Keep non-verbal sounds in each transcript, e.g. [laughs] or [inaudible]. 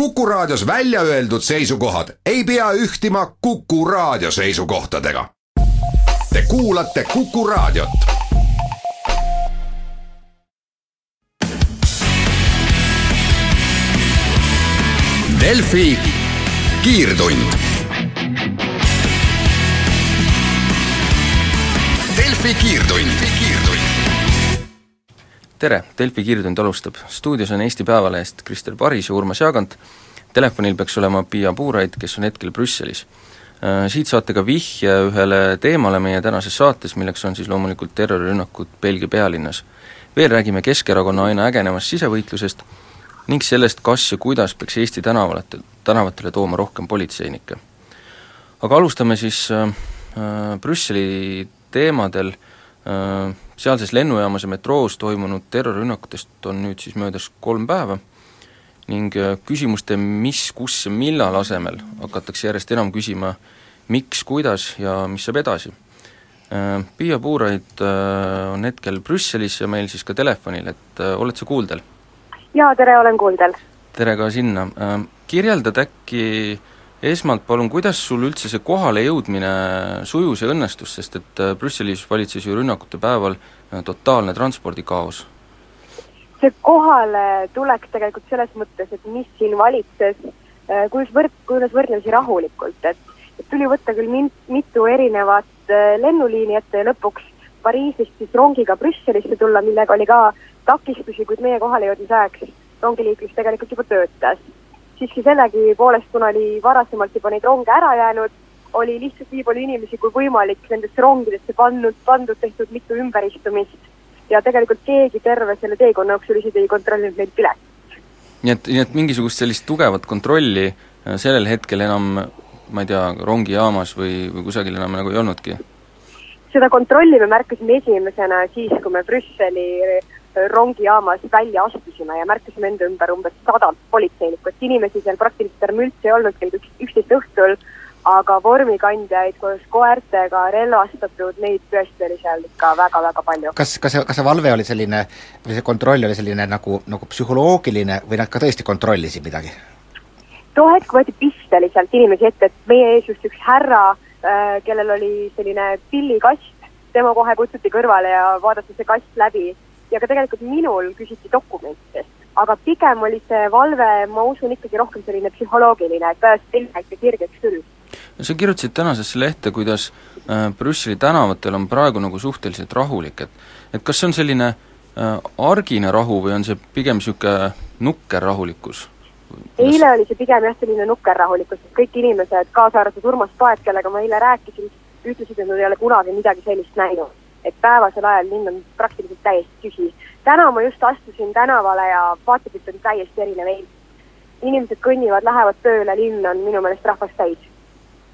Kuku Raadios välja öeldud seisukohad ei pea ühtima Kuku Raadio seisukohtadega. Te kuulate Kuku Raadiot. Delfi kiirtund. Delfi kiirtund, tere, Delfi kiirtund alustab. stuudios on Eesti Päevalehest Krister Paris ja Urmas Jaagant, telefonil peaks olema Piia Puuraid, kes on hetkel Brüsselis. Siit saate ka vihje ühele teemale meie tänases saates, milleks on siis loomulikult terrorirünnakud Belgia pealinnas. veel räägime Keskerakonna aina ägenevast sisevõitlusest ning sellest, kas ja kuidas peaks Eesti tänavatel, tänavatele tooma rohkem politseinikke. aga alustame siis äh, Brüsseli teemadel äh, sealses lennujaamas ja metroos toimunud terrorirünnakutest on nüüd siis möödas kolm päeva ning küsimuste mis, kus ja millal asemel hakatakse järjest enam küsima miks, kuidas ja mis saab edasi. Piia Puuraid on hetkel Brüsselis ja meil siis ka telefonil, et oled sa kuuldel? jaa, tere, olen kuuldel. tere ka sinna, kirjeldad äkki esmalt palun, kuidas sul üldse see kohalejõudmine sujus ja õnnestus, sest et Brüsselis valitses ju rünnakute päeval totaalne transpordikaos? see kohale tulek tegelikult selles mõttes, et mis siin valitses, kuidas võrd-, kuidas võrdlemisi rahulikult, et tuli võtta küll min-, mitu erinevat lennuliini ette ja lõpuks Pariisist siis rongiga Brüsselisse tulla, millega oli ka takistusi, kuid meie kohalejõudmise ajaks rongiliiklus tegelikult juba töötas siiski sellegipoolest, kuna oli varasemalt juba neid ronge ära jäänud, oli lihtsalt nii palju inimesi kui võimalik nendesse rongidesse pannud, pandud, tehtud mitu ümberistumist ja tegelikult keegi terve selle teekonna jooksul isegi ei kontrollinud neid piletit. nii et, nii et mingisugust sellist tugevat kontrolli äh, sellel hetkel enam ma ei tea, rongijaamas või, või kusagil enam nagu ei olnudki? seda kontrolli me märkasime esimesena siis, kui me Brüsseli rongijaamas välja astusime ja märkasime enda ümber umbes sadat politseinikku, et inimesi seal praktiliselt enam üldse ei olnud kell üks, üksteist õhtul, aga vormikandjaid koos koertega relvastatud, neid tõesti oli seal ikka väga-väga palju. kas, kas see, kas see valve oli selline, või see kontroll oli selline nagu, nagu psühholoogiline või nad ka tõesti kontrollisid midagi? too hetk võeti pisteliselt inimesi ette, et meie ees just üks härra äh,, kellel oli selline pillikast, tema kohe kutsuti kõrvale ja vaadati see kast läbi ja ka tegelikult minul küsiti dokumentidest, aga pigem oli see valve, ma usun, ikkagi rohkem selline psühholoogiline, et ajas selga ikka kirgeks küll. sa kirjutasid tänasesse lehte, kuidas äh, Brüsseli tänavatel on praegu nagu suhteliselt rahulik, et et kas see on selline äh, argine rahu või on see pigem niisugune nukker rahulikkus? eile oli see pigem jah, selline nukker rahulikkus, et kõik inimesed, kaasa arvatud Urmas Paet, kellega ma eile rääkisin, ütlesid, et nad ei ole kunagi midagi sellist näinud et päevasel ajal linn on praktiliselt täiesti tühi. täna ma just astusin tänavale ja vaatepilt on täiesti erinev eilsest. inimesed kõnnivad, lähevad tööle, linn on minu meelest rahvast täis.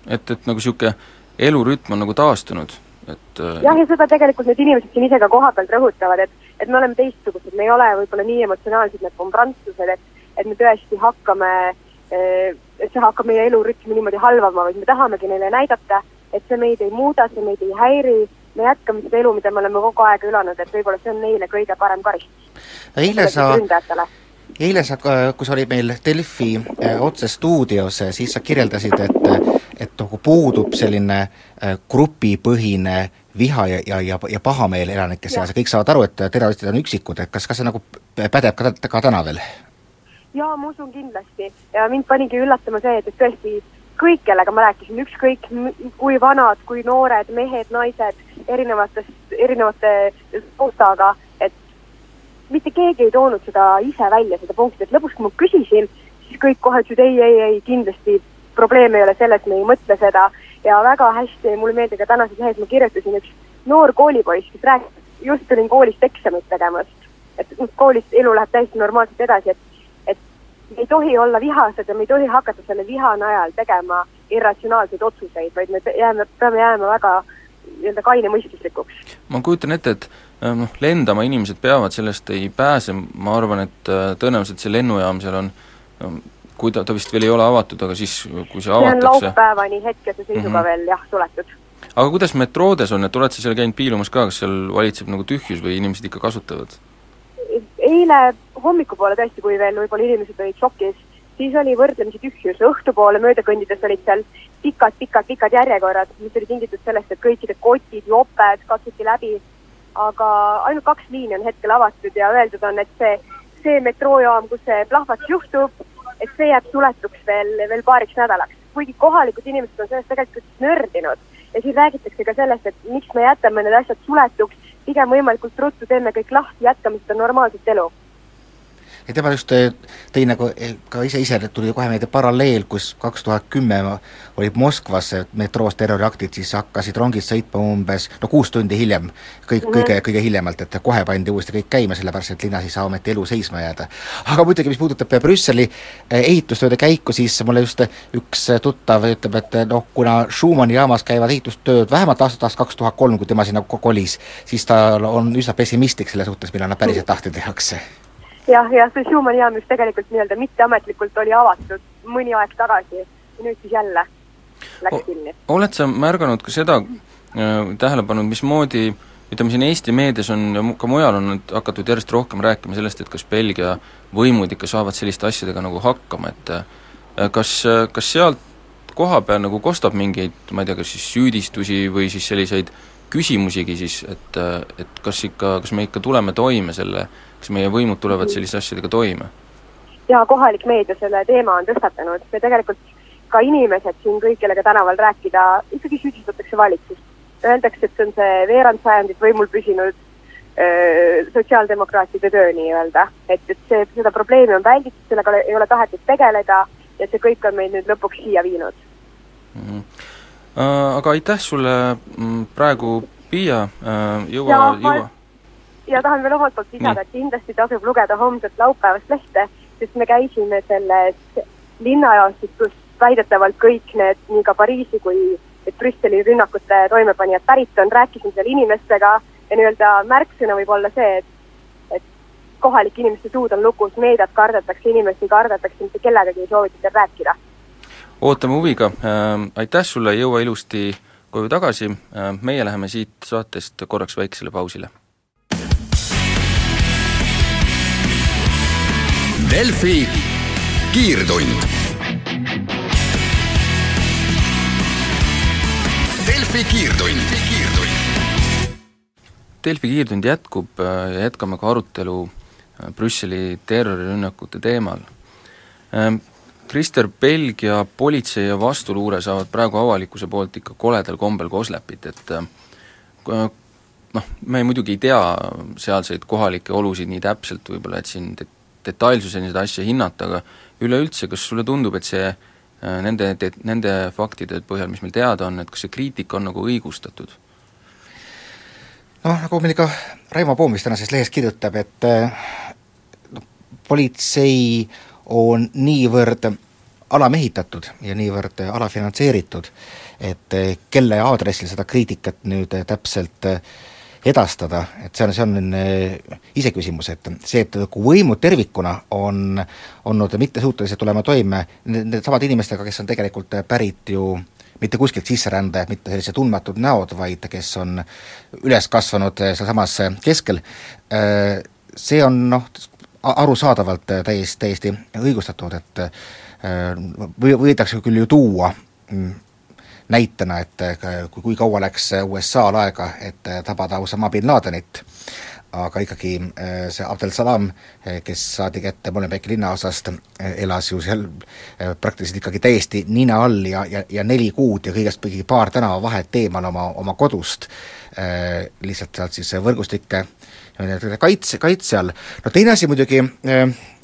et, et nagu niisugune elurütm on nagu taastunud, et äh, jah, ja seda tegelikult need inimesed siin ise ka kohapeal rõhutavad, et et me oleme teistsugused, me ei ole võib-olla nii emotsionaalsed, nagu on prantslased, et et me tõesti hakkame, äh, et see hakkab meie elurütmi niimoodi halvama, vaid me tahamegi neile näidata, et see meid ei muuda, see meid ei häiri, me jätkame seda elu, mida me oleme kogu aeg elanud, et võib-olla see on neile kõige parem karistus. eile sa, eile sa, kui sa olid meil Delfi äh, otsestuudios, siis sa kirjeldasid, et et nagu puudub selline äh, grupipõhine viha ja, ja, ja, ja pahameel elanike seas ja kõik saavad aru, et terroristid on üksikud, et kas, kas see nagu pädeb ka, ka täna veel? jaa, ma usun kindlasti ja mind panigi üllatama see, et, et tõesti kõik, kellega ma rääkisin, ükskõik kui vanad, kui noored, mehed, naised, erinevatest, erinevate taustaga, et mitte keegi ei toonud seda ise välja, seda punkti, et lõpuks, kui ma küsisin, siis kõik kohe ütlesid ei, ei, ei, kindlasti probleem ei ole selles, me ei mõtle seda. Ja väga hästi, mulle meeldib ka tänases lehes ma kirjutasin üks noor koolipoiss, kes rääkis, just tulin koolist eksamit tegemas, et koolis elu läheb täiesti normaalselt edasi, et me ei tohi olla vihased ja me ei tohi hakata selle viha najal tegema irratsionaalseid otsuseid, vaid me jääme, peame jääma väga nii-öelda kainemõistuslikuks. ma kujutan ette, et äh, noh, lendama inimesed peavad, sellest ei pääse, ma arvan, et äh, tõenäoliselt see lennujaam seal on kui ta, ta vist veel ei ole avatud, aga siis, kui see avatakse see on laupäevani hetkese seisuga mm -hmm. veel jah, suletud. aga kuidas metroodes on, et oled sa seal käinud piilumas ka, kas seal valitseb nagu tühjus või inimesed ikka kasutavad? eile hommikupoole tõesti, kui veel võib-olla inimesed olid šokis, siis oli võrdlemisi tühjus, õhtupoole mööda kõndides olid seal pikad-pikad-pikad järjekorrad, mis oli tingitud sellest, et kõikide kotid, joped katsuti läbi, aga ainult kaks liini on hetkel avatud ja öeldud on, et see, see metroojaam, kus see plahvatus juhtub, et see jääb suletuks veel, veel paariks nädalaks. kuigi kohalikud inimesed on sellest tegelikult nördinud. Ja siin räägitakse ka sellest, et miks me jätame need asjad suletuks, pigem võimalikult ruttu teeme kõik lahti, jätkame seda normaalset elu ja tema just eh, tõi nagu eh, ka ise, ise tuli kohe meelde paralleel, kus kaks tuhat kümme olid Moskvas metroos terroriaktid, siis hakkasid rongid sõitma umbes no kuus tundi hiljem, kõik mm, -hmm. kõige, kõige hiljemalt, et kohe pandi uuesti kõik käima, sellepärast et linnas ei saa ometi elu seisma jääda. aga muidugi, mis puudutab Brüsseli eh, ehitustööde käiku, siis mulle just üks tuttav ütleb, et noh, kuna Schumanni jaamas käivad ehitustööd vähemalt aastast kaks tuhat kolm, kui tema sinna kolis, siis ta on üsna pessimistlik selle suhtes, millal nad päriselt lahti tehakse jah, jah, see Schumanni jaam just tegelikult nii-öelda mitteametlikult oli avatud mõni aeg tagasi ja nüüd siis jälle läks kinni. oled sa märganud ka seda äh,, tähele pannud, mismoodi ütleme siin Eesti meedias on ja ka mujal on nüüd hakatud järjest rohkem rääkima sellest, et kas Belgia võimud ikka saavad selliste asjadega nagu hakkama, et äh, kas, kas sealt koha peal nagu kostab mingeid, ma ei tea, kas siis süüdistusi või siis selliseid küsimusigi siis, et, et kas ikka, kas me ikka tuleme toime selle äh, kas meie võimud tulevad selliste asjadega toime? jaa, kohalik meedia selle teema on tõstatanud ja tegelikult ka inimesed siin kõik, kellega tänaval rääkida, ikkagi süüdistatakse valitsust. Öeldakse, et see on see veerand sajandit võimul püsinud öö, sotsiaaldemokraatide töö nii-öelda. et, et see, seda probleemi on välditud, sellega ei ole tahetud tegeleda ja see kõik on meid nüüd lõpuks siia viinud mm. -hmm. Uh, aga aitäh sulle mm, praegu, Piia uh,, jõua, jõua ja tahan veel omalt poolt lisada, et kindlasti tasub lugeda homset laupäevast lehte, sest me käisime selles linnajaostis, kus väidetavalt kõik need, nii ka Pariisi kui Brüsseli rünnakute toimepanijad pärit on, rääkisin seal inimestega ja nii-öelda märksõna võib olla see, et kohalike inimeste suud on lukus, meediat kardetakse, inimesi kardetakse, mitte kellegagi ei soovita seal rääkida. ootame huviga. Äh,, aitäh sulle, jõua ilusti koju tagasi. Äh,, meie läheme siit saatest korraks väiksele pausile Delfi kiirtund. Delfi kiirtund. Delfi kiirtund jätkub äh, ja jätkame ka arutelu äh, Brüsseli terrorirünnakute teemal. Ähm, Krister, Belgia politsei ja vastuluure saavad praegu avalikkuse poolt ikka koledal kombel koslepit, et äh, noh, me muidugi ei tea sealseid kohalikke olusid nii täpselt võib-olla, et siin detailsuseni seda asja hinnata, aga üleüldse, kas sulle tundub, et see äh, nende, nende faktide põhjal, mis meil teada on, et kas see kriitika on nagu õigustatud? noh, nagu meil ka Raimo Poom vist tänases lehes kirjutab, et noh, politsei on niivõrd alamehitatud ja niivõrd alafinantseeritud, et kelle aadressil seda kriitikat nüüd täpselt äh, edastada, et see on, see on äh, iseküsimus, et see, et kui võimud tervikuna on olnud mittesuutelised tulema toime needsamad inimestega, kes on tegelikult pärit ju mitte kuskilt sisserändajad, mitte sellised tundmatud näod, vaid kes on üles kasvanud sealsamas keskel, äh, see on noh, arusaadavalt täiesti, täiesti õigustatud, et või, võidakse küll ju tuua mm, näitena, et kui, kui kaua läks USA-l aega, et tabada Osama bin Ladenit, aga ikkagi äh, see Abdel Salam, äh, kes saadi kätte Molenbeeki linnaosast, äh, elas ju seal praktiliselt ikkagi täiesti nina all ja, ja, ja neli kuud ja kõigest mingi paar tänavavahet eemal oma, oma kodust, lihtsalt sealt siis võrgustike kaitse, kaitse all. no teine asi muidugi,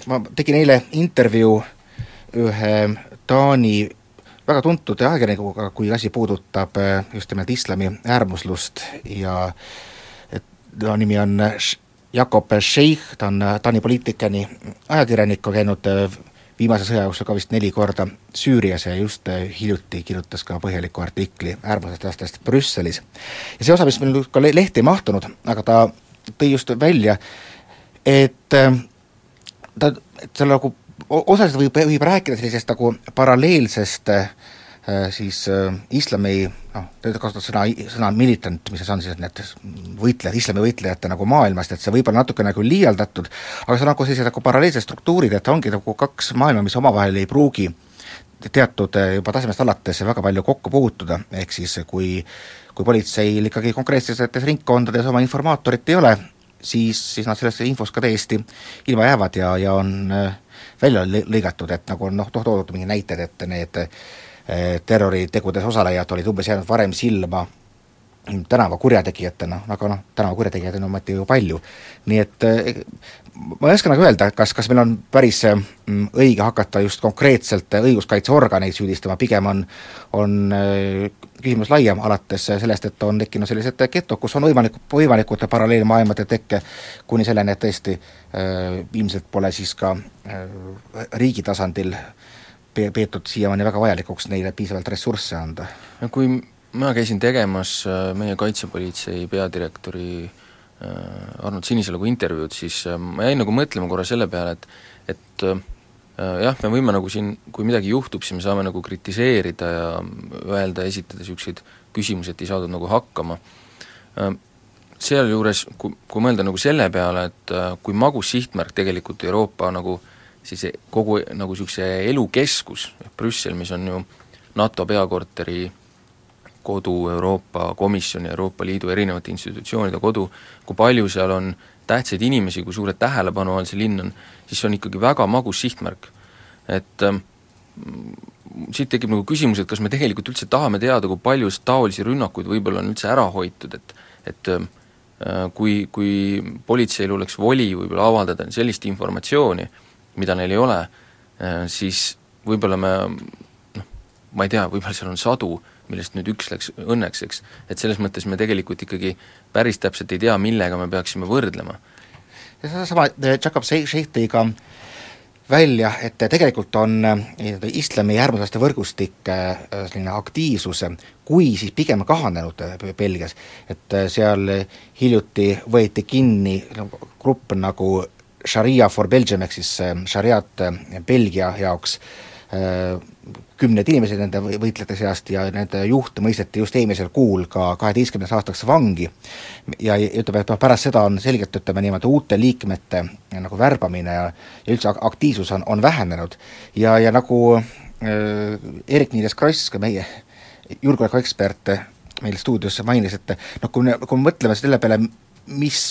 ma tegin eile intervjuu ühe Taani väga tuntud ajakirjanikuga, kui asi puudutab eh, just nimelt islami äärmuslust ja ta nimi on Jakob Sheikh, ta on Taani poliitikani ajakirjanik, on käinud eh, viimase sõja jooksul ka vist neli korda Süürias ja just eh, hiljuti kirjutas ka põhjaliku artikli äärmuslastest Brüsselis. ja see osa, mis meil ka lehti ei mahtunud, aga ta tõi just välja, et ta, et seal nagu osaliselt võib, võib rääkida sellisest nagu paralleelsest äh, Äh, siis äh, islami noh, te kasutate sõna, sõna militant, mis see on siis, need võitlejad, islami võitlejate nagu maailmast, et see võib olla natuke nagu liialdatud, aga see on nagu sellised nagu paralleelsed struktuurid, et ongi nagu kaks maailma, mis omavahel ei pruugi teatud juba tasemest alates väga palju kokku puutuda, ehk siis kui kui politseil ikkagi konkreetsetes ringkondades oma informaatorit ei ole, siis, siis nad sellest infost ka täiesti ilma jäävad ja, ja on välja lõigatud, et nagu noh, toodud mingid näited, et need Eh, terroritegudes osalejad olid umbes jäänud varem silma tänavakurjategijatena, aga noh, tänavakurjategijaid on ometi ju palju. nii et eh, ma ei oska nagu öelda, kas, kas meil on päris mm, õige hakata just konkreetselt õiguskaitseorganeid süüdistama, pigem on, on eh, küsimus laiem, alates sellest, et on tekkinud sellised getod, kus on võimalik, võimalikud paralleelmaailmade tekke, kuni selleni, et tõesti äh, ilmselt pole siis ka äh, riigi tasandil pe-, peetud siiamaani väga vajalikuks neile piisavalt ressursse anda. no kui ma käisin tegemas äh, meie kaitsepolitsei peadirektori äh, Arnold Sinisaluga intervjuud, siis äh, ma jäin nagu mõtlema korra selle peale, et et jah, me võime nagu siin, kui midagi juhtub, siis me saame nagu kritiseerida ja öelda, esitada niisuguseid küsimusi, et ei saadud nagu hakkama, sealjuures, kui, kui mõelda nagu selle peale, et kui magus sihtmärk tegelikult Euroopa nagu siis kogu nagu niisuguse elukeskus, Brüssel, mis on ju NATO peakorteri kodu, Euroopa Komisjoni, Euroopa Liidu erinevate institutsioonide kodu, kui palju seal on tähtsaid inimesi, kui suure tähelepanu all see linn on, siis see on ikkagi väga magus sihtmärk. et ähm, siit tekib nagu küsimus, et kas me tegelikult üldse tahame teada, kui palju taolisi rünnakuid võib-olla on üldse ära hoitud, et et äh, kui, kui politseil oleks voli võib-olla avaldada sellist informatsiooni, mida neil ei ole, äh, siis võib-olla me noh, ma ei tea, võib-olla seal on sadu, millest nüüd üks läks õnneks, eks, et selles mõttes me tegelikult ikkagi päris täpselt ei tea, millega me peaksime võrdlema. ja sedasama äh, Jacob Sheikh tõi ka välja, et tegelikult on äh, islami äärmuslaste võrgustik selline aktiivsus kui siis pigem kahanenud Belgias, et seal hiljuti võeti kinni grupp nagu Sharia for Belgium ehk siis šariaat äh, Belgia jaoks, äh, kümned inimesed nende võitlejate seast ja nende juht mõisteti just eelmisel kuul ka kaheteistkümneks aastaks vangi. ja ütleme, et noh, pärast seda on selgelt, ütleme niimoodi, uute liikmete nagu värbamine ja ja üldse aktiivsus on, on vähenenud ja, ja nagu äh, Eerik-Niiles Kross, ka meie julgeolekuekspert meil stuudios mainis, et noh, kui me, kui me mõtleme selle peale, mis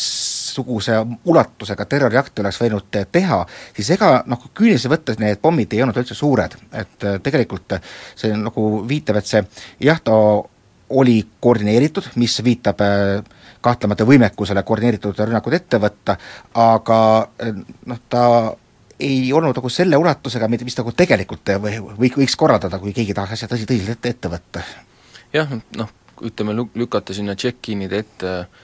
missuguse ulatusega terroriakti oleks võinud teha, siis ega noh, küüniliselt võttes need pommid ei olnud üldse suured, et äh, tegelikult see nagu viitab, et see jah, ta oli koordineeritud, mis viitab kahtlemata võimekusele koordineeritud rünnakud ette võtta, aga noh, ta ei olnud nagu selle ulatusega, mis nagu tegelikult või, või võiks korraldada, kui keegi tahaks asja tõsi, tõsiselt ette, ette võtta. jah, noh, ütleme lükata sinna check-in'ide ette äh,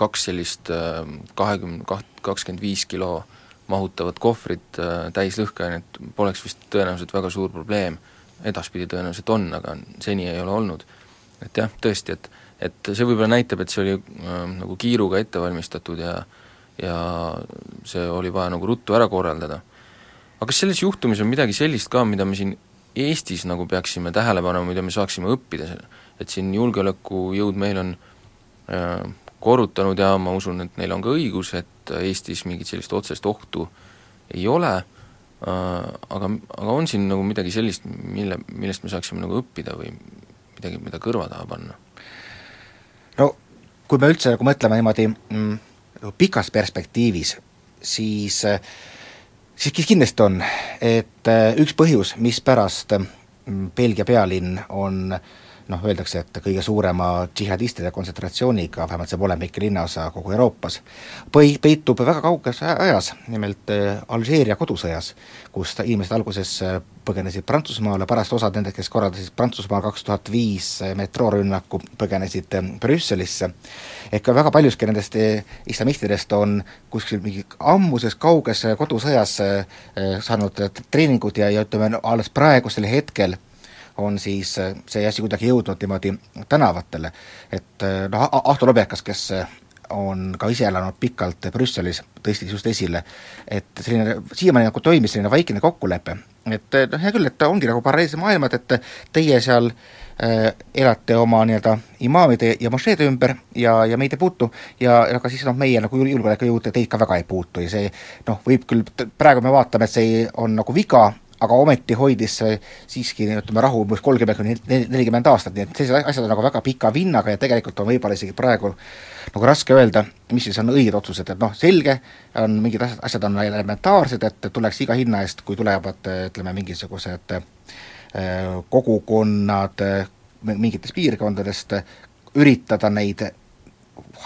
kaks sellist ehm, kahekümne, kaht-, kakskümmend viis kilo mahutavat kohvrit äh, täis lõhkeainet poleks vist tõenäoliselt väga suur probleem, edaspidi tõenäoliselt on, aga seni ei ole olnud. et jah, tõesti, et, et see võib-olla näitab, et see oli äh, nagu kiiruga ette valmistatud ja ja see oli vaja nagu ruttu ära korraldada. aga kas selles juhtumis on midagi sellist ka, mida me siin Eestis nagu peaksime tähele panema, mida me saaksime õppida, et siin julgeolekujõud meil on Äh, korrutanud ja ma usun, et neil on ka õigus, et Eestis mingit sellist otsest ohtu ei ole, äh, aga, aga on siin nagu midagi sellist, mille, millest me saaksime nagu õppida või midagi, mida kõrva taha panna? no kui me üldse nagu mõtleme niimoodi mm, pikas perspektiivis, siis siis kindlasti on, et äh, üks põhjus, mispärast mm, Belgia pealinn on äh, noh, öeldakse, et kõige suurema džihadistide kontsentratsiooniga, vähemalt see Molenbeeki linnaosa kogu Euroopas, põi-, peitub väga kauges ajas, nimelt äh, Alžeeria kodusõjas, kus inimesed alguses äh, põgenesid Prantsusmaale, pärast osad nendest, kes korraldasid Prantsusmaal kaks tuhat viis äh, metroorünnaku, põgenesid Brüsselisse, ehk väga paljuski nendest islamistidest on kuskil mingi ammuses kauges kodusõjas saanud treeningud ja, ja ütleme, alles praegusel hetkel on siis see asi kuidagi jõudnud niimoodi tänavatele. et noh, Ahto Lobekas, kes on ka ise elanud pikalt Brüsselis, tõstis just esile, et selline, siiamaani nagu toimis selline vaikine kokkulepe, et noh, hea küll, et ongi nagu paralleelsed maailmad, et teie seal äh, elate oma nii-öelda imaamide ja mošeede ümber ja, ja meid ei puutu ja aga siis noh, meie nagu julgeoleku jõud teid ka väga ei puutu ja see noh, võib küll, praegu me vaatame, et see on nagu viga, aga ometi hoidis see siiski ütleme, rahu umbes kolmkümmend kuni nelikümmend aastat, nii et sellised asjad on nagu väga pika vinnaga ja tegelikult on võib-olla isegi praegu nagu raske öelda, mis siis on õiged otsused, et noh, selge, on mingid asjad, asjad on elementaarsed, et tuleks iga hinna eest, kui tulevad ütleme, mingisugused äh, kogukonnad äh, mingitest piirkondadest, üritada neid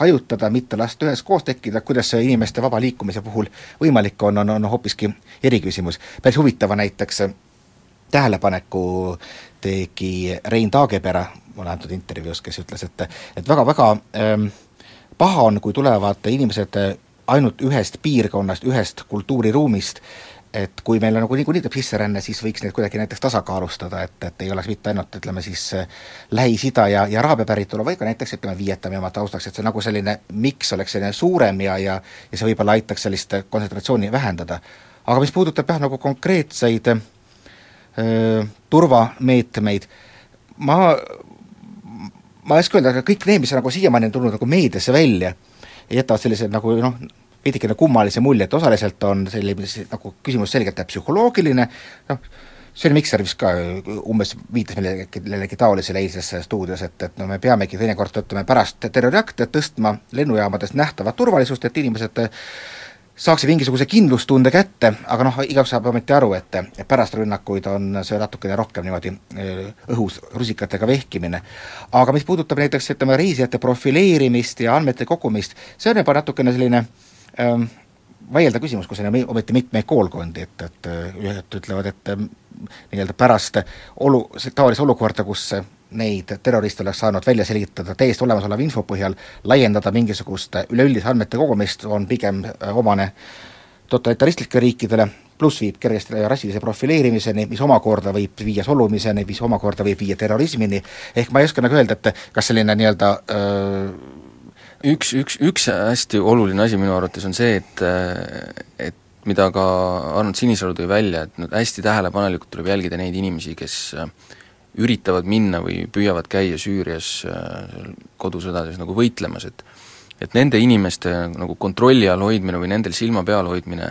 hajutada, mitte lasta üheskoos tekkida, kuidas see inimeste vaba liikumise puhul võimalik on, on, on hoopiski eriküsimus. päris huvitava näiteks tähelepaneku tegi Rein Taagepera mulle antud intervjuus, kes ütles, et et väga-väga ähm, paha on, kui tulevad inimesed ainult ühest piirkonnast, ühest kultuuriruumist et kui meil on nagu niikuinii tuleb sisseränne, siis võiks neid kuidagi näiteks tasakaalustada, et, et ei oleks mitte ainult ütleme siis Lähis-Ida ja, ja Araabia päritolu, vaid ka näiteks ütleme, Vietnami oma taustaks, et see nagu selline miks oleks selline suurem ja, ja ja see võib-olla aitaks sellist kontsentratsiooni vähendada. aga mis puudutab jah, nagu konkreetseid öö, turvameetmeid, ma, ma ei oska öelda, aga kõik need, mis nagu siiamaani on tulnud nagu meediasse välja, jätavad sellised nagu noh, veidikene kummalise mulje, et osaliselt on selline nagu küsimus selgelt psühholoogiline, noh, Sven Mikser vist ka umbes viitas millelegi, millelegi taolisele eilses stuudios, et, et no me peamegi teinekord, ütleme, pärast terroriakte tõstma lennujaamades nähtavat turvalisust, et inimesed saaksid mingisuguse kindlustunde kätte, aga noh, igaüks saab ometi aru, et, pärast rünnakuid on see natukene rohkem niimoodi õhus rusikatega vehkimine. aga mis puudutab näiteks ütleme, reisijate profileerimist ja andmete kogumist, see on juba natukene selline äh, ähm, vaielda küsimus, kus on ometi mitmeid koolkondi, et, et ühed ütlevad, et ähm, nii-öelda pärast olu, taolist olukorda, kus neid terroriste oleks saanud välja selgitada täiesti olemasoleva info põhjal, laiendada mingisugust üleüldise andmete kogumist on pigem äh, omane totalitaristlikele riikidele, pluss viib kergesti rassilise profileerimiseni, mis omakorda võib viia solumiseni, mis omakorda võib viia terrorismini, ehk ma ei oska nagu öelda, et kas selline nii-öelda öö, äh, üks, üks, üks hästi oluline asi minu arvates on see, et et mida ka Arnold Sinisalu tõi välja, et nüüd hästi tähelepanelikult tuleb jälgida neid inimesi, kes üritavad minna või püüavad käia Süürias kodusõdades nagu võitlemas, et et nende inimeste nagu kontrolli all hoidmine või nendel silma peal hoidmine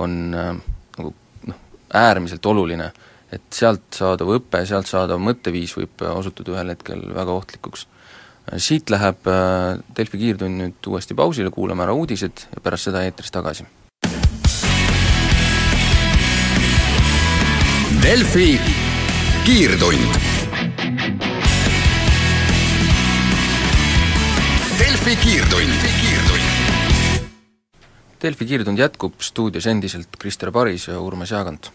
on nagu noh, äärmiselt oluline. et sealt saadav õpe, sealt saadav mõtteviis võib osutuda ühel hetkel väga ohtlikuks siit läheb äh, Delfi kiirtund nüüd uuesti pausile, kuulame ära uudised ja pärast seda eetris tagasi. Delfi kiirtund. Delfi kiirtund, kiirtund. Delfi kiirtund jätkub, stuudios endiselt Krister Paris ja Urmas Jaagant.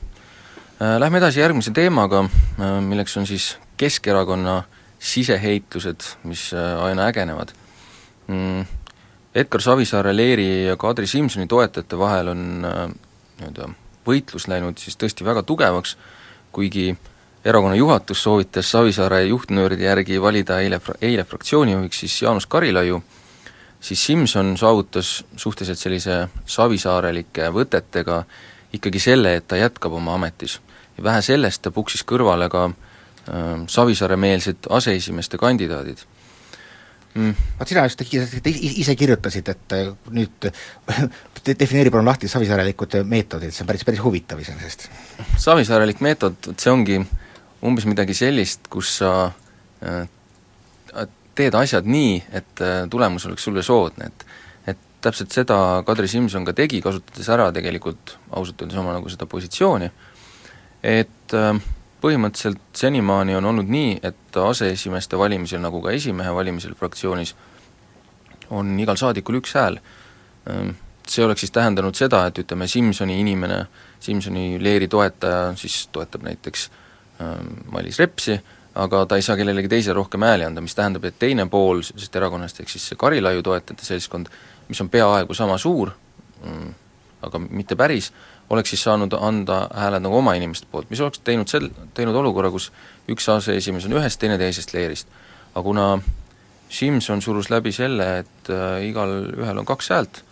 Äh, lähme edasi järgmise teemaga, äh, milleks on siis Keskerakonna siseheitlused, mis äh, aina ägenevad mm,. Edgar Savisaare, Leeri ja Kadri Simsoni toetajate vahel on äh, nii-öelda võitlus läinud siis tõesti väga tugevaks, kuigi erakonna juhatus soovitas Savisaare juhtnööride järgi valida eile, eile fraktsioonijuhiks siis Jaanus Karilaiu, siis Simson saavutas suhteliselt sellise savisaarelike võtetega ikkagi selle, et ta jätkab oma ametis. ja vähe sellest, ta puksis kõrvale ka Äh, Savisaare-meelsed aseesimeeste kandidaadid mm.. vaat sina just ise kirjutasid, et äh, nüüd [laughs] defineeri palun lahti savisaarelikud meetodid, see on päris, päris huvitav iseenesest. savisaarelik meetod, vot see ongi umbes midagi sellist, kus sa äh, teed asjad nii, et tulemus oleks sulle soodne, et et täpselt seda Kadri Simson ka tegi, kasutades ära tegelikult ausalt öeldes oma nagu seda positsiooni, et äh, põhimõtteliselt senimaani on olnud nii, et aseesimeeste valimisel, nagu ka esimehe valimisel fraktsioonis, on igal saadikul üks hääl. Ehm, see oleks siis tähendanud seda, et ütleme, Simsoni inimene, Simsoni leeri toetaja siis toetab näiteks ehm, Mailis Repsi, aga ta ei saa kellelegi teisele rohkem hääli anda, mis tähendab, et teine pool sellest erakonnast, ehk siis see Karilaiu toetajate seltskond, mis on peaaegu sama suur, mm, aga mitte päris, oleks siis saanud anda hääled nagu oma inimeste poolt, mis oleks teinud sel-, teinud olukorra, kus üks aseesimees on ühest, teine teisest leerist. aga kuna Simson surus läbi selle, et äh, igal ühel on kaks häält,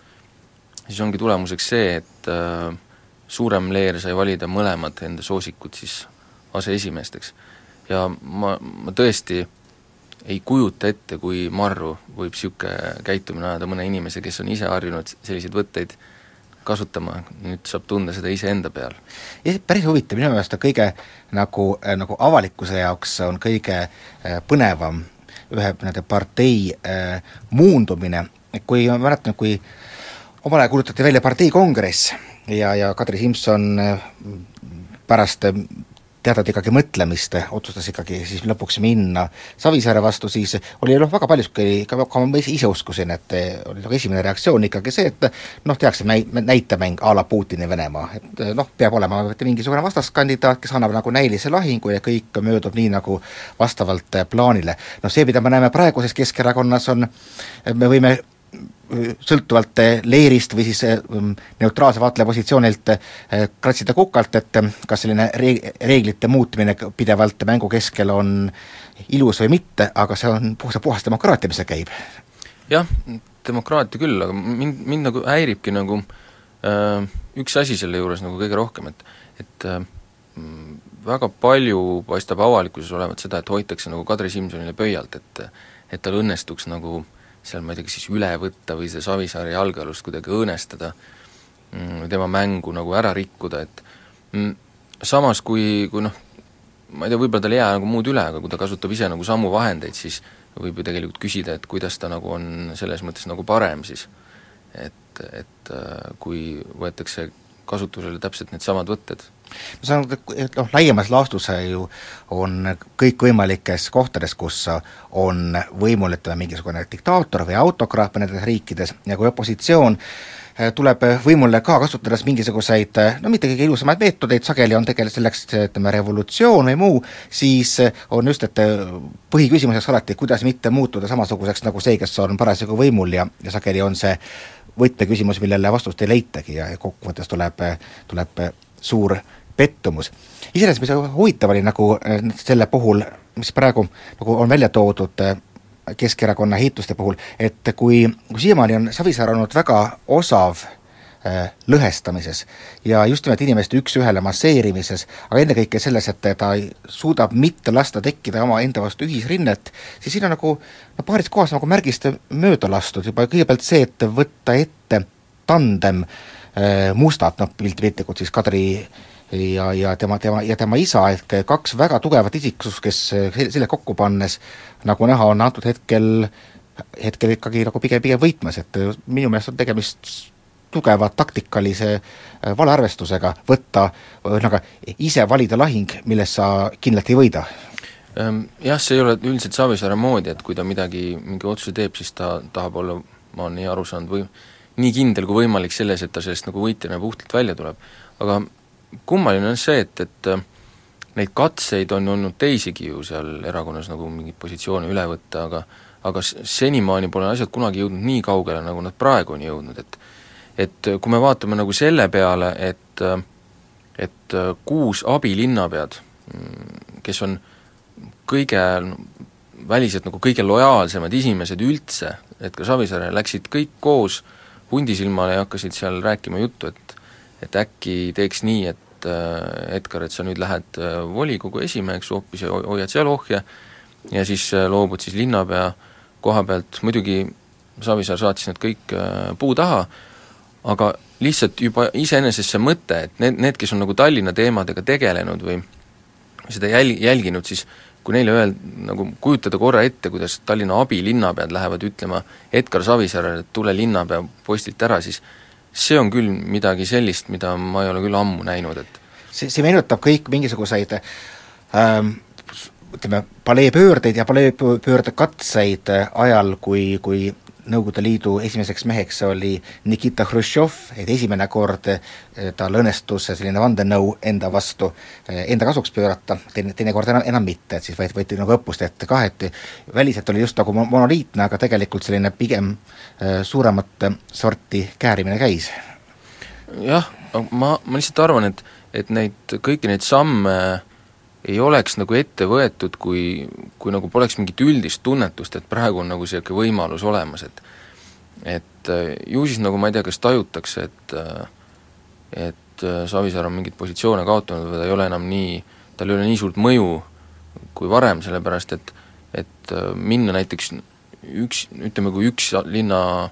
siis ongi tulemuseks see, et äh, suurem leer sai valida mõlemad enda soosikud siis aseesimeesteks. ja ma, ma tõesti ei kujuta ette, kui marru võib niisugune käitumine ajada mõne inimese, kes on ise harjunud selliseid võtteid kasutama, nüüd saab tunda seda iseenda peal. päris huvitav, minu meelest on kõige nagu, nagu avalikkuse jaoks on kõige äh, põnevam ühe nende partei äh, muundumine, kui ma mäletan, kui omal ajal kuulutati välja parteikongress ja, ja Kadri Simson äh, pärast teatud ikkagi mõtlemist, otsustas ikkagi siis lõpuks minna Savisaare vastu, siis oli noh, väga paljuski, ka, ka ma ise uskusin, et oli nagu esimene reaktsioon ikkagi see, et noh, tehakse näi-, näitemäng a la Putini Venemaa, et noh, peab olema mingisugune vastaskandidaat, kes annab nagu näilise lahingu ja kõik möödub nii, nagu vastavalt plaanile. noh, see, mida me näeme praeguses Keskerakonnas, on, me võime sõltuvalt leerist või siis mm, neutraalse vaatleja positsioonilt eh, kratsida kukalt, et eh, kas selline reeg-, reeglite muutmine pidevalt mängu keskel on ilus või mitte, aga see on puhas, puhas demokraatia, mis see käib. jah, demokraatia küll, aga mind, mind nagu häiribki nagu äh, üks asi selle juures nagu kõige rohkem, et et äh, väga palju paistab avalikkuses olevat seda, et hoitakse nagu Kadri Simsonile pöialt, et et tal õnnestuks nagu äh, seal ma ei tea, kas siis üle võtta või seda Savisaare jalgealust kuidagi õõnestada, mm, tema mängu nagu ära rikkuda, et mm, samas kui, kui noh, ma ei tea, võib-olla tal ei jää nagu muud üle, aga kui ta kasutab ise nagu samu vahendeid, siis võib ju tegelikult küsida, et kuidas ta nagu on selles mõttes nagu parem siis. et, et äh, kui võetakse kasutusele täpselt needsamad võtted ma saan aru, et noh, laiemas laastus ju on kõikvõimalikes kohtades, kus on võimul, ütleme, mingisugune diktaator või autokraat nendes riikides. Ja kui opositsioon eh, tuleb võimule ka kasutades mingisuguseid no mitte kõige ilusamaid meetodeid, sageli on tegelikult selleks ütleme, revolutsioon või muu, siis on just, et põhiküsimuseks alati, kuidas mitte muutuda samasuguseks nagu see, kes on parasjagu võimul ja, ja sageli on see võtmeküsimus, millele vastust ei leitagi. Ja kokkuvõttes tuleb, tuleb suur pettumus. iseenesest, mis huvitav oli nagu äh, selle puhul, mis praegu nagu on välja toodud äh, Keskerakonna ehituste puhul, et kui, kui siiamaani on Savisaar olnud väga osav äh, lõhestamises ja just nimelt inimeste üks-ühele masseerimises, aga ennekõike selles, et ta suudab mitte lasta tekkida omaenda vastu ühisrinnet, siis siin on nagu no paaris kohas nagu märgist mööda lastud juba kõigepealt see, et võtta ette tandem mustad, noh piltlikult siis Kadri ja, ja tema, tema, ja tema isa ehk kaks väga tugevat isiksust, kes selle kokku pannes, nagu näha, on antud hetkel, hetkel ikkagi nagu pigem, pigem võitmas, et minu meelest on tegemist tugeva taktikalise äh, valearvestusega võtta, ühesõnaga ise valida lahing, milles sa kindlalt ei võida ehm, jah, see ei ole üldiselt Savisaare moodi, et kui ta midagi, mingi otsuse teeb, siis ta tahab olla, ma olen nii aru saanud, või nii kindel kui võimalik selles, et ta sellest nagu võitjana puhtalt välja tuleb. aga kummaline on see, et, et äh, neid katseid on olnud teisigi ju seal erakonnas nagu mingeid positsioone üle võtta, aga aga senimaani pole asjad kunagi jõudnud nii kaugele, nagu nad praegu on jõudnud, et et kui me vaatame nagu selle peale, et et kuus abilinnapead, mm, kes on kõige väliselt nagu kõige lojaalsemad inimesed üldse, et ka Savisaare läksid kõik koos hundisilmale ja hakkasid seal rääkima juttu, et et äkki teeks nii, et äh, Edgar, et sa nüüd lähed äh, volikogu esimeheks hoopis ja hoiad seal ohje ja siis äh, loobud siis linnapea koha pealt, muidugi Savisaar saatis nad kõik puu taha, aga lihtsalt juba iseenesest see mõte, et need, need, kes on nagu Tallinna teemadega tegelenud või seda jäl-, jälginud, siis kui neile öeld-, nagu kujutada korra ette, kuidas Tallinna abilinnapead lähevad ütlema Edgar Savisaarele, et tule linnapea postilt ära, siis see on küll midagi sellist, mida ma ei ole küll ammu näinud, et see, see meenutab kõik mingisuguseid ähm, ütleme, paleepöördeid ja paleepöörde katseid ajal, kui, kui Nõukogude Liidu esimeseks meheks oli Nikita Hruštšov, et esimene kord eh, tal õnnestus selline vandenõu enda vastu, eh, enda kasuks pöörata, teine, teinekord enam, enam mitte, et siis võeti, võeti nagu õppust ette kah, et väliselt oli just nagu monoliitne, aga tegelikult selline pigem eh, suuremat sorti käärimine käis. jah, ma, ma lihtsalt arvan, et, et neid, kõiki neid samme ei oleks nagu ette võetud, kui, kui nagu poleks mingit üldist tunnetust, et praegu on nagu niisugune võimalus olemas, et et äh, ju siis nagu ma ei tea, kas tajutakse, et äh, et äh, Savisaar on mingeid positsioone kaotanud või ta ei ole enam nii, tal ei ole nii suurt mõju kui varem, sellepärast et et minna näiteks üks, ütleme, kui üks linna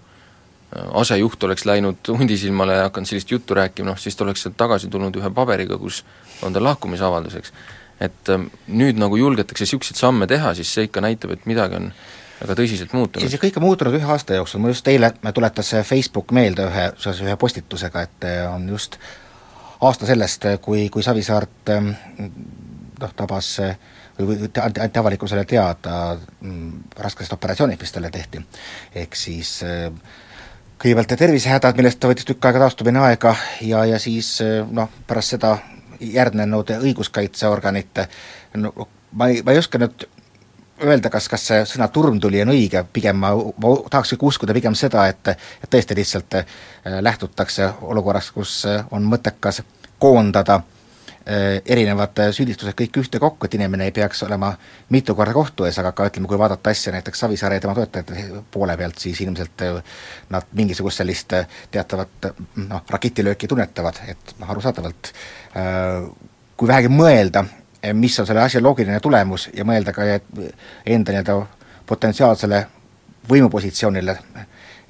asejuht oleks läinud hundisilmale ja hakanud sellist juttu rääkima, noh siis ta oleks sealt tagasi tulnud ühe paberiga, kus on tal lahkumisavalduseks et ähm, nüüd nagu julgetakse niisuguseid samme teha, siis see ikka näitab, et midagi on väga tõsiselt muutunud. ja see kõik on muutunud ühe aasta jooksul, mul just eile tuletas Facebook meelde ühe, seoses ühe postitusega, et äh, on just aasta sellest, kui, kui Savisaart ähm, noh, tabas või, või anti, anti avalikkusele teada mm, raskest operatsioonist, mis talle tehti. ehk siis äh, kõigepealt tervisehädad, millest ta võttis tükk aega taastumine aega ja, ja siis äh, noh, pärast seda järgnenud õiguskaitseorganite no ma ei, ma ei oska nüüd öelda, kas, kas see sõna turmtuli on õige, pigem ma, ma tahaks ikka uskuda pigem seda, et et tõesti lihtsalt äh, lähtutakse olukorrast, kus äh, on mõttekas koondada äh, erinevad süüdistused kõik ühtekokku, et inimene ei peaks olema mitu korda kohtu ees, aga ka ütleme, kui vaadata asja näiteks Savisaare ja tema toetajate poole pealt, siis ilmselt nad mingisugust sellist teatavat noh, raketilööki tunnetavad, et noh, arusaadavalt kui vähegi mõelda, mis on selle asja loogiline tulemus ja mõelda ka enda nii-öelda potentsiaalsele võimupositsioonile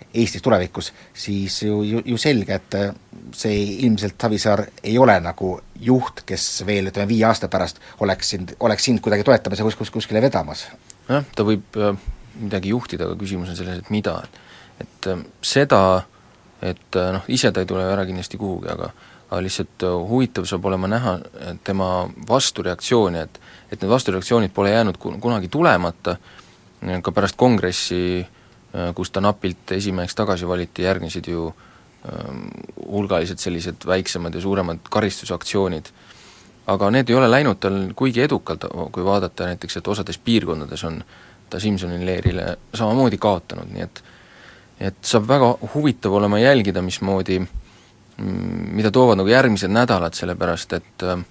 Eestis tulevikus, siis ju, ju, ju selge, et äh, see ilmselt Savisaar ei ole nagu juht, kes veel ütleme, viie aasta pärast oleks sind, oleks sind kuidagi toetamas ja kus, kus, kuskile vedamas. jah, ta võib äh, midagi juhtida, aga küsimus on selles, et mida, et et seda, et noh, ise ta ei tule ära kindlasti kuhugi, aga aga lihtsalt huvitav saab olema näha tema vastureaktsiooni, et et need vastureaktsioonid pole jäänud kunagi tulemata, ka pärast kongressi äh, Äh, kus ta napilt esimeheks tagasi valiti, järgnesid ju hulgalised sellised väiksemad ja suuremad karistusaktsioonid. aga need ei ole läinud tal kuigi edukalt, kui vaadata näiteks, et osades piirkondades on ta Simsoni leerile samamoodi kaotanud, nii et et saab väga huvitav olema jälgida, mismoodi, mm, mida toovad nagu järgmised nädalad, sellepärast et äh,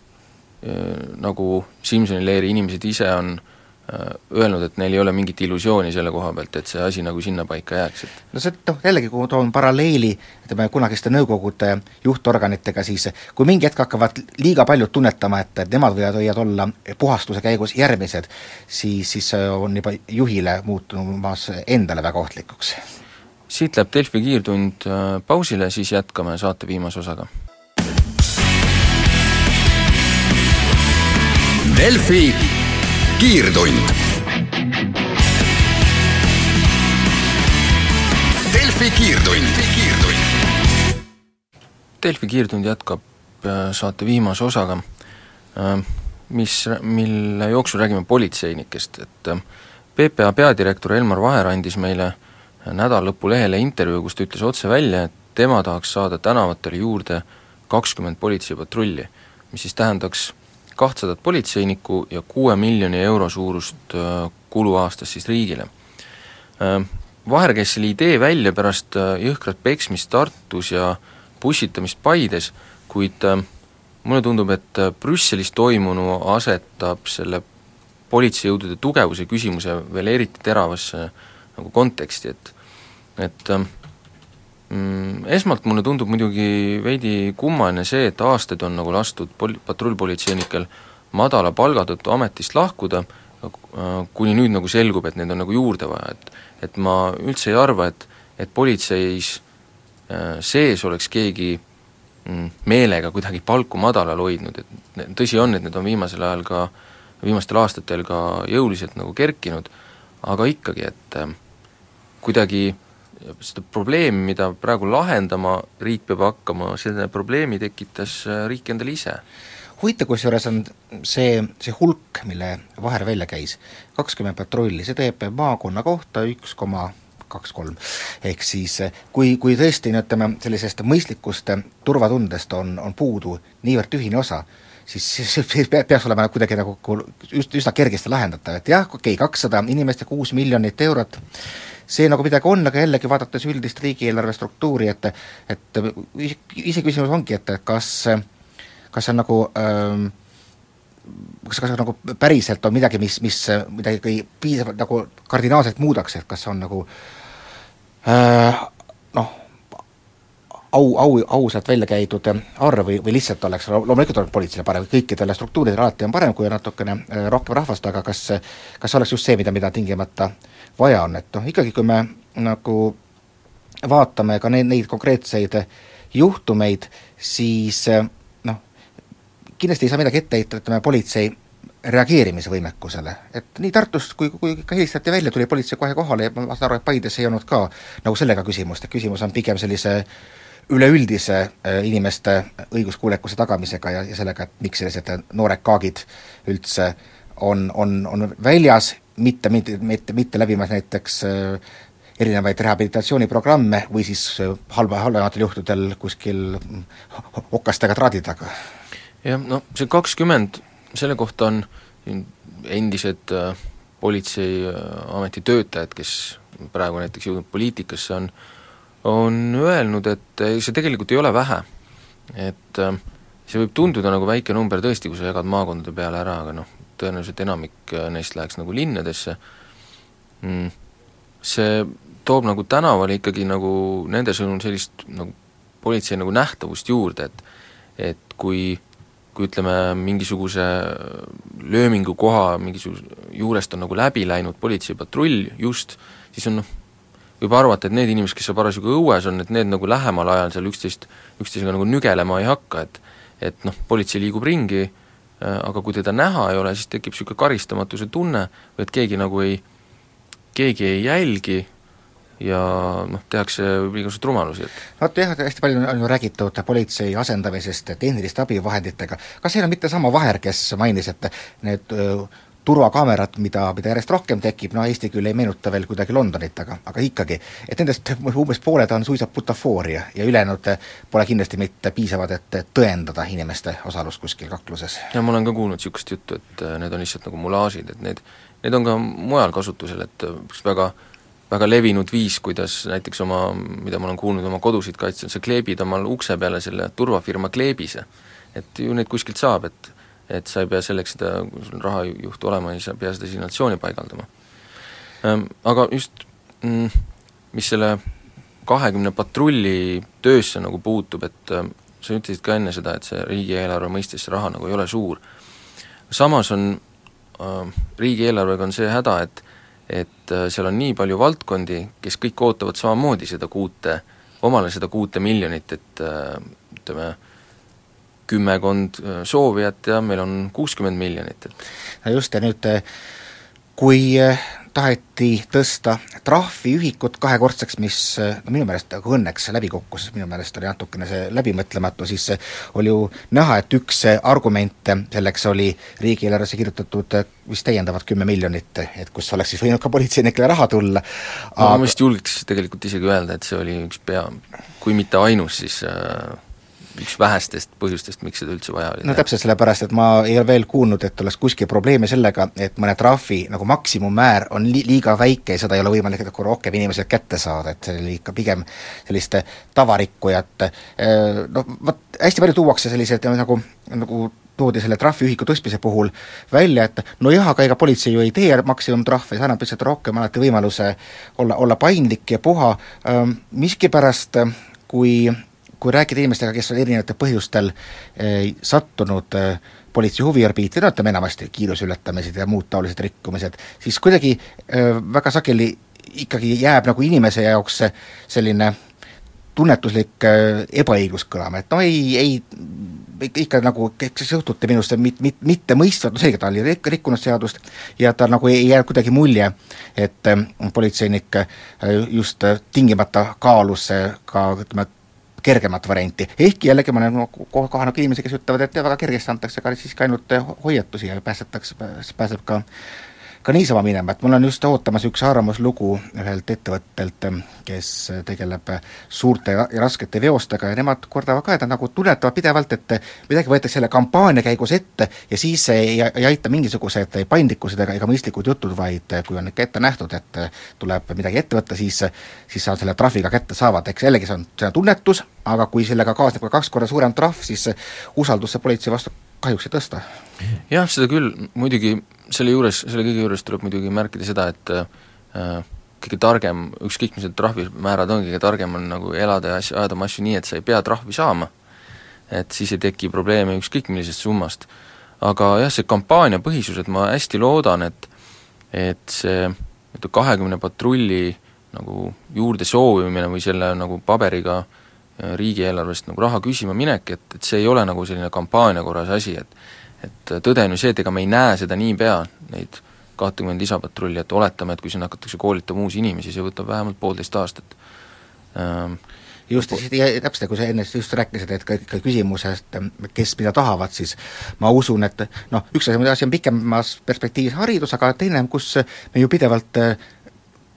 nagu Simsoni leeri inimesed ise on äh, Äh, öelnud, et neil ei ole mingit illusiooni selle koha pealt, et see asi nagu sinnapaika jääks, et no see, noh jällegi, kui ma toon paralleeli ütleme, kunagiste Nõukogude juhtorganitega, siis kui mingi hetk hakkavad liiga paljud tunnetama, et, et nemad võivad, võivad olla puhastuse käigus järgmised, siis, siis on juba juhile muutumas endale väga ohtlikuks. Siit läheb Delfi kiirtund äh, pausile, siis jätkame saate viimase osaga. Delfi kiirtund. Delfi kiirtund. Delfi kiirtund jätkab äh, saate viimase osaga, äh, mis, mille jooksul räägime politseinikest, et äh, PPA peadirektor Elmar Vaher andis meile nädala lõpu lehele intervjuu, kus ta ütles otse välja, et tema tahaks saada tänavatele juurde kakskümmend politseipatrulli, mis siis tähendaks kahtsadat politseinikku ja kuue miljoni euro suurust äh, kulu aastas siis riigile. Äh, Vaher käis selle idee välja pärast äh, jõhkrat peksmist Tartus ja pussitamist Paides, kuid mulle tundub, et Brüsselis toimunu asetab selle politseijõudude tugevuse küsimuse veel eriti teravasse nagu konteksti, et et Mm, esmalt mulle tundub muidugi veidi kummaline see, et aastaid on nagu lastud pol-, patrullpolitseinikel madala palga tõttu ametist lahkuda, äh, kuni nüüd nagu selgub, et neid on nagu juurde vaja, et et ma üldse ei arva, et, et politseis äh, sees oleks keegi mm, meelega kuidagi palku madalal hoidnud, et tõsi on, et need on viimasel ajal ka, viimastel aastatel ka jõuliselt nagu kerkinud, aga ikkagi, et äh, kuidagi äh, seda probleemi, mida praegu lahendama riik peab hakkama, selle probleemi tekitas äh, riik endale ise. huvitav kusjuures on see, see hulk, mille Vaher välja käis, kakskümmend patrulli, see teeb maakonna kohta üks koma kaks-kolm. ehk siis kui, kui tõesti no ütleme, sellisest mõistlikust turvatundest on, on puudu niivõrd tühine osa, siis, siis peaks olema kuidagi nagu just üsna kergesti lahendatav, et jah, okei okay,, kakssada inimest ja kuus miljonit eurot, see nagu midagi on, aga jällegi vaadates üldist riigieelarve struktuuri, et et iseküsimus ongi, et kas kas see on nagu ähm, kas, kas nagu päriselt on midagi, mis, mis midagi piisavalt nagu kardinaalselt muudaks, et kas on nagu äh, noh, au, au, ausalt välja käidud arv või, või lihtsalt oleks, loomulikult on politseile parem, kõikidele struktuuridele alati on parem, kui on natukene äh, rohkem rahvast, aga kas kas oleks just see, mida, mida tingimata vaja on, et noh, ikkagi kui me nagu vaatame ka neid, neid konkreetseid juhtumeid, siis noh, kindlasti ei saa midagi ette heita, ütleme, politsei reageerimise võimekusele, et nii Tartust kui, kui ka helistati välja, tuli politsei kohe kohale ja ma saan aru, et Paides ei olnud ka nagu sellega küsimust, et küsimus on pigem sellise üleüldise äh, inimeste õiguskuulekuse tagamisega ja, ja sellega, et miks sellised noored kaagid üldse on, on, on väljas, mitte, mitte, mitte, mitte läbimas näiteks äh, erinevaid rehabilitatsiooniprogramme või siis äh, halba, halvematel juhtudel kuskil okastega traadi taga. jah, no see kakskümmend selle kohta on endised äh, politseiameti töötajad, kes praegu näiteks jõudnud poliitikasse, on on öelnud, et see tegelikult ei ole vähe. et äh, see võib tunduda nagu väike number tõesti, kui sa jagad maakondade peale ära, aga noh, tõenäoliselt enamik äh, neist läheks nagu linnadesse mm,, see toob nagu tänavale ikkagi nagu nende sõnul sellist nagu politsei nagu nähtavust juurde, et et kui kui ütleme, mingisuguse löömingu koha mingisuguse juurest on nagu läbi läinud politseipatrull just, siis on noh, võib arvata, et need inimesed, kes seal parasjagu õues on, et need nagu lähemal ajal seal üksteist, üksteisega nagu nügelema ei hakka, et et noh, politsei liigub ringi, äh, aga kui teda näha ei ole, siis tekib niisugune karistamatuse tunne või et keegi nagu ei, keegi ei jälgi ja noh, tehakse võib-olla igasuguseid rumalusi, et vot jah, hästi palju on ju räägitud politsei asendamisest tehniliste abivahenditega, kas ei ole mitte sama Vaher, kes mainis, et need öö, turvakaamerad, mida, mida järjest rohkem tekib, no Eesti küll ei meenuta veel kuidagi Londonit, aga, aga ikkagi, et nendest [laughs] umbes pooled on suisa butafooria ja ülejäänud pole kindlasti mitte piisavad, et tõendada inimeste osalust kuskil kakluses. ja ma olen ka kuulnud niisugust juttu, et need on lihtsalt nagu mulaažid, et need, need on ka mujal kasutusel, et üks väga äh, väga levinud viis, kuidas näiteks oma, mida ma olen kuulnud, oma kodusid kaitsta, sa kleebid omal ukse peale selle turvafirma kleebise. et ju neid kuskilt saab, et et sa ei pea selleks seda, kui sul on rahajuht olema, ei sa pea seda signatsiooni paigaldama. Ehm, aga just mm, mis selle kahekümne patrulli töösse nagu puutub, et ehm, sa ütlesid ka enne seda, et see riigieelarve mõistes see raha nagu ei ole suur. samas on äh, riigieelarvega on see häda, et et äh, seal on nii palju valdkondi, kes kõik ootavad samamoodi seda kuute, omale seda kuute miljonit, et äh, ütleme, kümmekond äh, soovijat ja meil on kuuskümmend miljonit, et no just, ja nüüd kui taheti tõsta trahviühikut kahekordseks, mis no minu meelest nagu õnneks läbi kukkus, minu meelest oli natukene see läbimõtlematu, siis oli ju näha, et üks argumente selleks oli riigieelarvesse kirjutatud vist täiendavad kümme miljonit, et kus oleks siis võinud ka politseinikele raha tulla. Aga no, ma vist julgeks tegelikult isegi öelda, et see oli üks pea, kui mitte ainus, siis äh üks vähestest põhjustest, miks seda üldse vaja oli no täpselt, sellepärast et ma ei ole veel kuulnud, et oleks kuskil probleeme sellega, et mõne trahvi nagu maksimummäär on li-, liiga väike ja seda ei ole võimalik nagu rohkem inimesed kätte saada, et see oli ikka pigem selliste tavarikkujate noh, vot hästi palju tuuakse selliseid nagu, nagu toodi selle trahviühiku tõstmise puhul välja, et nojah, aga ega politsei ju ei tee maksimumtrahve, see annab lihtsalt rohkem alati võimaluse olla, olla paindlik ja puha, miskipärast kui kui rääkida inimestega, kes on erinevatel põhjustel eh, sattunud eh, politsei huviorbiiti, no ütleme enamasti kiiruseületamised ja muud taolised rikkumised, siis kuidagi eh, väga sageli ikkagi jääb nagu inimese jaoks selline tunnetuslik äh, ebaõiglus kõlama, et no ei, ei ikka nagu, kes suhtute minusse mit-, mit-, mitte mõistvalt, no selge, ta oli rik-, rikkunud seadust ja tal nagu ei jää kuidagi mulje, et äh, politseinik äh, just tingimata kaalus ka ütleme, kergemat varianti, ehkki jällegi ma olen kohanud inimesi, kes ütlevad, et väga kergesti antakse ka siiski ainult hoiatusi ja päästetakse, pääseb ka ka niisama minema, et mul on just ootamas üks arvamuslugu ühelt ettevõttelt, kes tegeleb suurte ja raskete veostega ja nemad kordavad ka, et nad nagu tunnetavad pidevalt, et midagi võetakse selle kampaania käigus ette ja siis ei, ei aita mingisugused paindlikkused ega, ega mõistlikud jutud, vaid kui on ikka ette nähtud, et tuleb midagi ette võtta, siis siis nad selle trahviga kätte saavad, eks jällegi see on, see on tunnetus, aga kui sellega kaasneb ka kaks korda suurem trahv, siis usaldus politsei vastu kahjuks ei tõsta. jah, seda küll, muidugi selle juures, selle kõige juures tuleb muidugi märkida seda, et äh, kõige targem, ükskõik mis need trahvimäärad on, kõige targem on nagu elada ja asju, ajada oma asju nii, et sa ei pea trahvi saama. et siis ei teki probleeme ükskõik millisest summast. aga jah, see kampaaniapõhisus, et ma hästi loodan, et et see ütleme, kahekümne patrulli nagu juurde soovimine või selle nagu paberiga äh, riigieelarvest nagu raha küsima minek, et, et see ei ole nagu selline kampaania korras asi, et et tõde on ju see, et ega me ei näe seda niipea, neid kahtekümmend lisapatrulli, et oletame, et kui siin hakatakse koolitama uusi inimesi, see võtab vähemalt poolteist aastat ähm,. just, täpselt, kui sa enne just rääkisid, et ka, ka küsimusest, kes mida tahavad, siis ma usun, et noh, üks asi, asi on pikemas perspektiivis haridus, aga teine, kus me ju pidevalt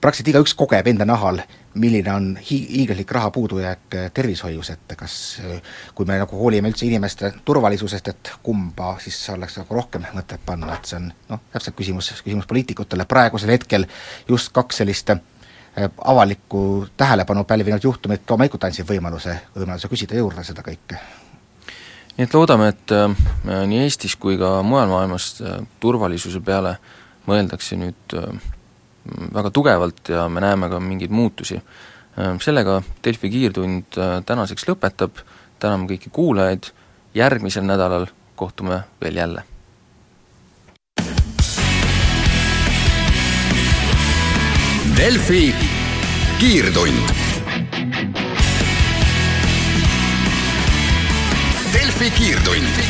praktiliselt igaüks kogeb enda nahal, milline on hi-, hiiglaslik raha puudujääk äh, tervishoius, et kas äh, kui me nagu hoolime üldse inimeste turvalisusest, et kumba siis oleks nagu rohkem mõtet panna, et see on noh, täpselt küsimus, küsimus poliitikutele, praegusel hetkel just kaks sellist äh, avalikku tähelepanu pälvinud juhtumit loomulikult andsid võimaluse, võimaluse küsida juurde seda kõike. nii et loodame, et nii Eestis kui ka mujal maailmas turvalisuse peale mõeldakse nüüd väga tugevalt ja me näeme ka mingeid muutusi. Sellega Delfi kiirtund äh, tänaseks lõpetab, täname kõiki kuulajaid, järgmisel nädalal kohtume veel jälle. Delfi kiirtund. Delfi kiirtund